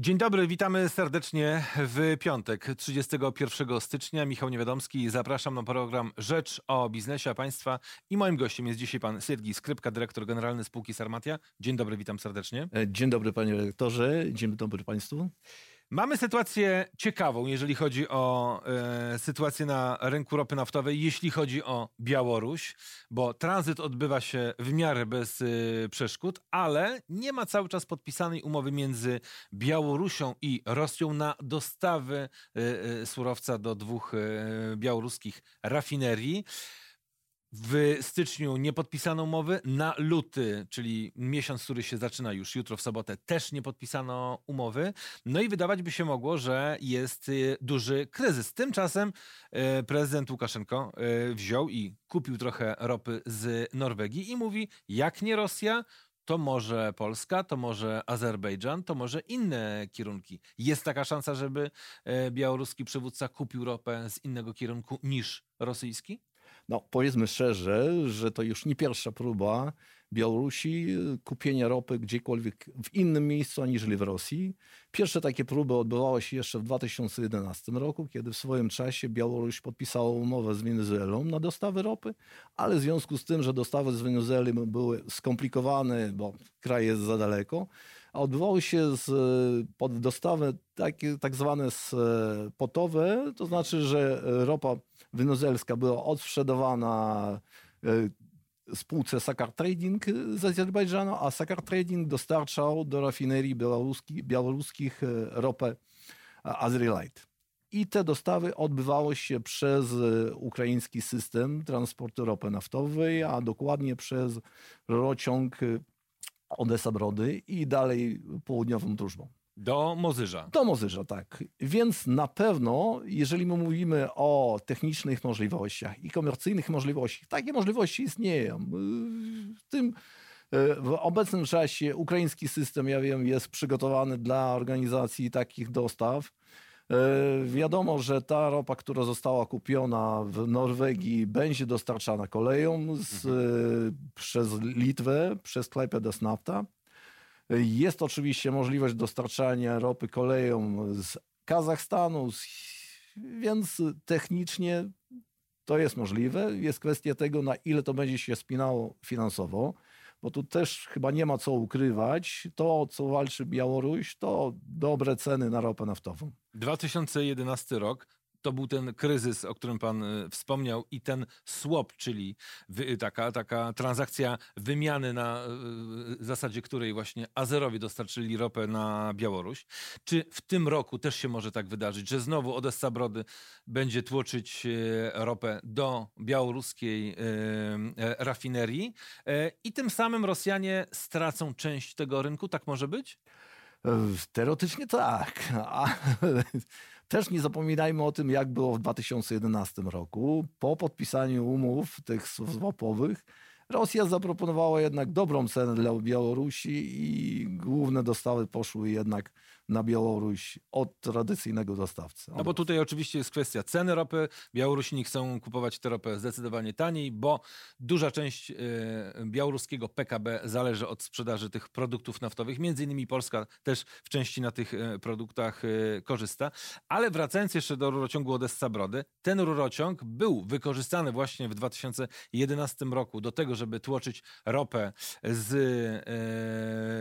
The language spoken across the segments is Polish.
Dzień dobry, witamy serdecznie w piątek, 31 stycznia. Michał Niewiadomski, zapraszam na program Rzecz o biznesie państwa i moim gościem jest dzisiaj pan Siergiej Skrypka, dyrektor generalny spółki Sarmatia. Dzień dobry, witam serdecznie. E, dzień dobry panie redaktorze, dzień dobry państwu. Mamy sytuację ciekawą, jeżeli chodzi o e, sytuację na rynku ropy naftowej, jeśli chodzi o Białoruś, bo tranzyt odbywa się w miarę bez e, przeszkód, ale nie ma cały czas podpisanej umowy między Białorusią i Rosją na dostawy e, e surowca do dwóch e, białoruskich rafinerii. W styczniu nie podpisano umowy. Na luty, czyli miesiąc, który się zaczyna już jutro w sobotę, też nie podpisano umowy. No i wydawać by się mogło, że jest y, duży kryzys. Tymczasem y, prezydent Łukaszenko y, wziął i kupił trochę ropy z Norwegii i mówi, jak nie Rosja, to może Polska, to może Azerbejdżan, to może inne kierunki. Jest taka szansa, żeby białoruski przywódca kupił ropę z innego kierunku niż rosyjski? No, powiedzmy szczerze, że to już nie pierwsza próba Białorusi kupienia ropy gdziekolwiek w innym miejscu aniżeli w Rosji. Pierwsze takie próby odbywały się jeszcze w 2011 roku, kiedy w swoim czasie Białoruś podpisała umowę z Wenezuelą na dostawy ropy, ale w związku z tym, że dostawy z Wenezueli były skomplikowane, bo kraj jest za daleko, a odbywały się z, pod dostawy takie tak zwane potowe, to znaczy, że ropa wenezuelska była odsprzedawana e, spółce Sakar Trading z Azerbejdżanu, a Sakar Trading dostarczał do rafinerii białoruski, białoruskich e, ropę Azrelite. I te dostawy odbywały się przez e, ukraiński system transportu ropy naftowej, a dokładnie przez rociąg Odessa-Brody i dalej południową Drużbą. Do Mozyża. Do Mozyża, tak. Więc na pewno, jeżeli my mówimy o technicznych możliwościach i komercyjnych możliwościach, takie możliwości istnieją. W tym w obecnym czasie ukraiński system, ja wiem, jest przygotowany dla organizacji takich dostaw. Wiadomo, że ta ropa, która została kupiona w Norwegii, będzie dostarczana koleją z, mhm. przez Litwę, przez Klaipėdos Nafta. Jest oczywiście możliwość dostarczania ropy koleją z Kazachstanu, więc technicznie to jest możliwe. Jest kwestia tego, na ile to będzie się spinało finansowo, bo tu też chyba nie ma co ukrywać. To, co walczy Białoruś, to dobre ceny na ropę naftową. 2011 rok to był ten kryzys, o którym pan y, wspomniał i ten swap, czyli taka, taka transakcja wymiany na y, zasadzie której właśnie Azerowie dostarczyli ropę na Białoruś. Czy w tym roku też się może tak wydarzyć, że znowu Odessa Brody będzie tłoczyć y, ropę do białoruskiej rafinerii i tym samym Rosjanie stracą część tego rynku? Tak może być? Teoretycznie tak. A też nie zapominajmy o tym, jak było w 2011 roku. Po podpisaniu umów tych swapowych Rosja zaproponowała jednak dobrą cenę dla Białorusi i główne dostawy poszły jednak na Białoruś od tradycyjnego dostawcy. No bo tutaj oczywiście jest kwestia ceny ropy. Białorusini chcą kupować tę ropę zdecydowanie taniej, bo duża część y, białoruskiego PKB zależy od sprzedaży tych produktów naftowych. Między innymi Polska też w części na tych y, produktach y, korzysta. Ale wracając jeszcze do rurociągu Odessa-Brody, ten rurociąg był wykorzystany właśnie w 2011 roku do tego, żeby tłoczyć ropę z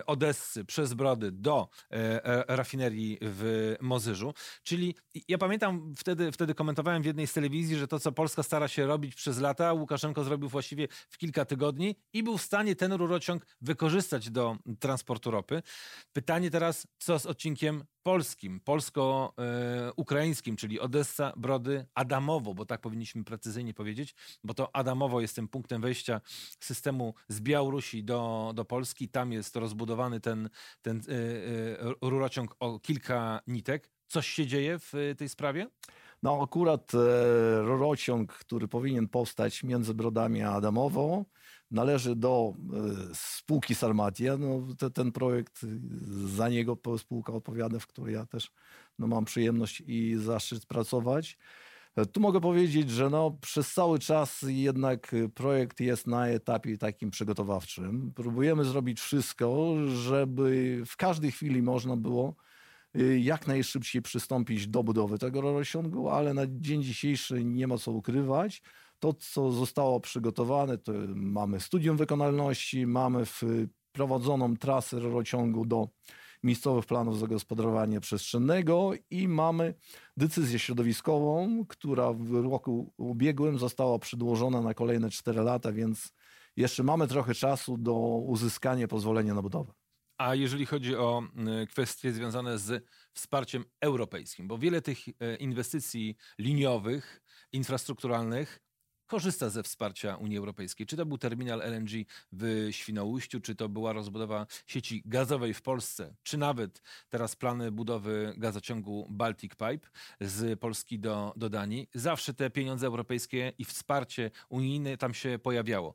e, Odessy przez Brody do e, rafinerii w Mozyżu. Czyli ja pamiętam, wtedy, wtedy komentowałem w jednej z telewizji, że to, co Polska stara się robić przez lata, Łukaszenko zrobił właściwie w kilka tygodni i był w stanie ten rurociąg wykorzystać do transportu ropy. Pytanie teraz, co z odcinkiem polskim, polsko-ukraińskim, czyli Odessa, Brody, Adamowo, bo tak powinniśmy precyzyjnie powiedzieć, bo to Adamowo jest tym punktem wejścia systemu z Białorusi do, do Polski. Tam jest rozbudowany ten, ten y, y, rurociąg o kilka nitek. Coś się dzieje w tej sprawie? No akurat e, rurociąg, który powinien powstać między Brodami a Adamową, należy do e, spółki Sarmatia. No, te, ten projekt, za niego spółka odpowiada, w której ja też no, mam przyjemność i zaszczyt pracować. E, tu mogę powiedzieć, że no, przez cały czas jednak projekt jest na etapie takim przygotowawczym. Próbujemy zrobić wszystko, żeby w każdej chwili można było y, jak najszybciej przystąpić do budowy tego rurociągu, ale na dzień dzisiejszy nie ma co ukrywać. To, co zostało przygotowane, to mamy studium wykonalności, mamy wprowadzoną trasę rurociągu do miejscowych planów zagospodarowania przestrzennego i mamy decyzję środowiskową, która w roku ubiegłym została przedłożona na kolejne 4 lata, więc jeszcze mamy trochę czasu do uzyskania pozwolenia na budowę. A jeżeli chodzi o y, kwestie związane z wsparciem europejskim, bo wiele tych y, inwestycji liniowych, infrastrukturalnych korzysta ze wsparcia Unii Europejskiej. Czy to był terminal LNG w Świnoujściu, czy to była rozbudowa sieci gazowej w Polsce, czy nawet teraz plany budowy gazociągu Baltic Pipe z Polski do, do Danii. Zawsze te pieniądze europejskie i wsparcie unijne tam się pojawiało.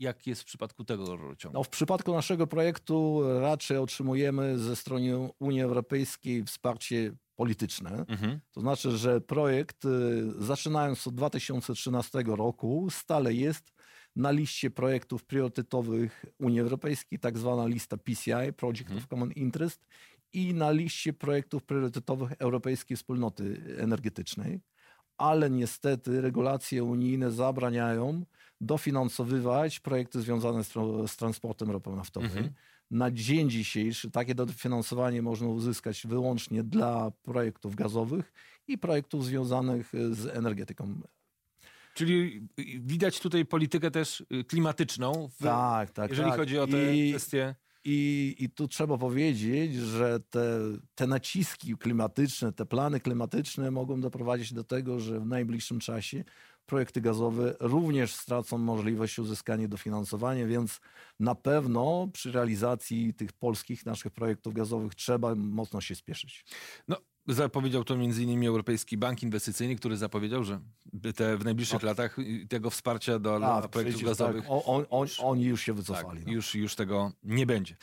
Jak jest w przypadku tego rurociągu? No, w przypadku naszego projektu raczej otrzymujemy ze strony Unii Europejskiej wsparcie polityczne. Mhm. To znaczy, że projekt, y, zaczynając od 2013 roku, stale jest na liście projektów priorytetowych Unii Europejskiej, tak zwana lista PCI, Project mhm. of Common Interest, i na liście projektów priorytetowych Europejskiej Wspólnoty Energetycznej. Ale niestety regulacje unijne zabraniają dofinansowywać projekty związane z, z transportem ropy naftowej. Mhm na dzień dzisiejszy takie dofinansowanie można uzyskać wyłącznie dla projektów gazowych i projektów związanych z energetyką. Czyli widać tutaj politykę też y, klimatyczną, w, tak, tak, jeżeli tak. chodzi o te I, kwestie. I, I tu trzeba powiedzieć, że te, te naciski klimatyczne, te plany klimatyczne mogą doprowadzić do tego, że w najbliższym czasie projekty gazowe również stracą możliwość uzyskania dofinansowania, więc na pewno przy realizacji tych polskich naszych projektów gazowych trzeba mocno się spieszyć. No, Zapowiedział to m.in. Europejski Bank Inwestycyjny, który zapowiedział, że te w najbliższych no. latach tego wsparcia do, A, projektów gazowych. Tak. On, on, oni już się wycofali. Tak, no. już, już tego nie będzie.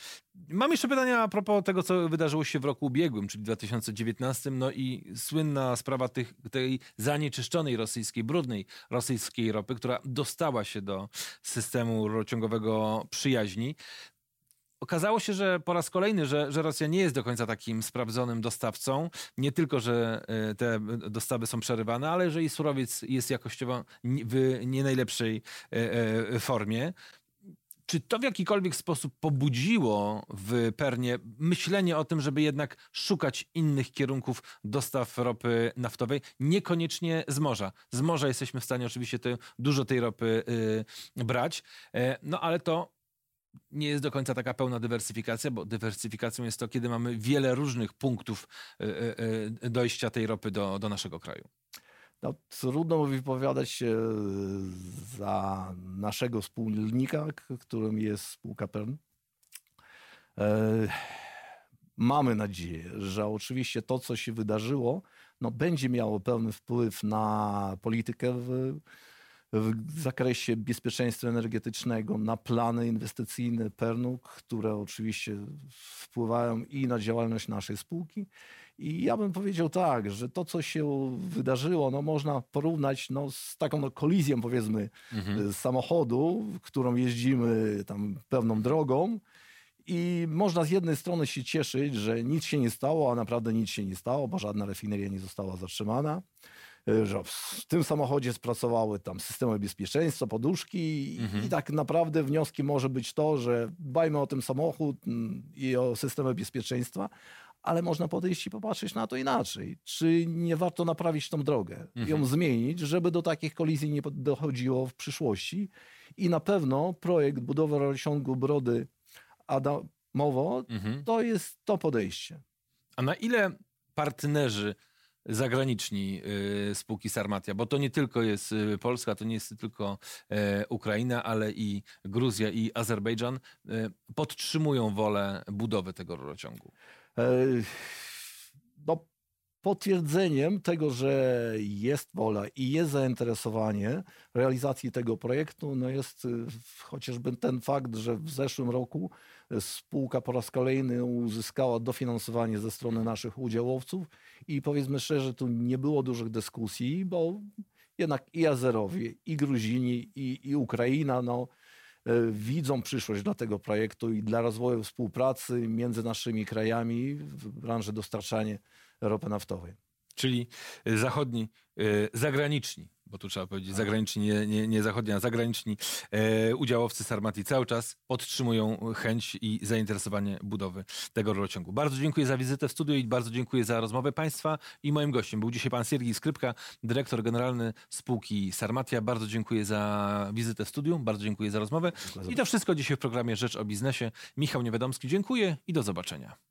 Mam jeszcze pytania a propos tego, co wydarzyło się w roku ubiegłym, czyli 2019. No i słynna sprawa tych, tej zanieczyszczonej rosyjskiej, brudnej rosyjskiej ropy, która dostała się do systemu rurociągowego przyjaźni. Okazało się, że po raz kolejny, że, że Rosja nie jest do końca takim sprawdzonym dostawcą. Nie tylko, że e, te dostawy są przerywane, ale że i surowiec jest jakościowo w nie najlepszej e, e, formie. Czy to w jakikolwiek sposób pobudziło w Pernie myślenie o tym, żeby jednak szukać innych kierunków dostaw ropy naftowej, niekoniecznie z morza? Z morza jesteśmy w stanie oczywiście te, dużo tej ropy y, brać, no ale to nie jest do końca taka pełna dywersyfikacja, bo dywersyfikacją jest to, kiedy mamy wiele różnych punktów e, e, e, dojścia tej ropy do, do naszego kraju. No, trudno mi wypowiadać się za naszego wspólnika, którym jest spółka Pern. Mamy nadzieję, że oczywiście to, co się wydarzyło, no, będzie miało pewny wpływ na politykę w w zakresie bezpieczeństwa energetycznego na plany inwestycyjne PERNUK, które oczywiście wpływają i na działalność naszej spółki. I ja bym powiedział tak, że to, co się wydarzyło, no można porównać no, z taką no, kolizją, powiedzmy, mhm. samochodu, którą jeździmy tam pewną drogą. I można z jednej strony się cieszyć, że nic się nie stało, a naprawdę nic się nie stało, bo żadna refineria nie została zatrzymana. Y, że w tym samochodzie spracowały tam systemy bezpieczeństwa, poduszki mhm. i tak naprawdę wnioskiem może być to, że dbajmy o ten samochód i o systemy bezpieczeństwa, ale można podejść i popatrzeć na to inaczej. Czy nie warto naprawić tą drogę, mhm. ją zmienić, żeby do takich kolizji nie dochodziło w przyszłości? I na pewno projekt budowy rurociągu Brody Adamowo mhm. to jest to podejście. A na ile partnerzy zagraniczni y, spółki Sarmatia, bo to nie tylko jest y, Polska, to nie jest tylko e, Ukraina, ale i Gruzja i Azerbejdżan e, podtrzymują wolę budowy tego rurociągu. Potwierdzeniem tego, że jest wola i jest zainteresowanie realizacji tego projektu, no jest y, chociażby ten fakt, że w zeszłym roku spółka po raz kolejny uzyskała dofinansowanie ze strony naszych udziałowców i powiedzmy szczerze, tu nie było dużych dyskusji, bo jednak i Azerowie, i Gruzini, i, i Ukraina, no, widzą przyszłość dla tego projektu i dla rozwoju współpracy między naszymi krajami w branży dostarczania ropy naftowej. Czyli y, zachodni, y, zagraniczni, bo tu trzeba powiedzieć zagraniczni, nie, nie, nie zachodni, a zagraniczni e, udziałowcy Sarmati cały czas podtrzymują chęć i zainteresowanie budowy tego rurociągu. Bardzo dziękuję za wizytę w studiu i bardzo dziękuję za rozmowę Państwa i moim gościem był dzisiaj pan Siergiej Skrypka, dyrektor generalny spółki Sarmatia. Bardzo dziękuję za wizytę w studiu, bardzo dziękuję za rozmowę. I to wszystko dzisiaj w programie Rzecz o Biznesie. Michał Niewiadomski, dziękuję i do zobaczenia.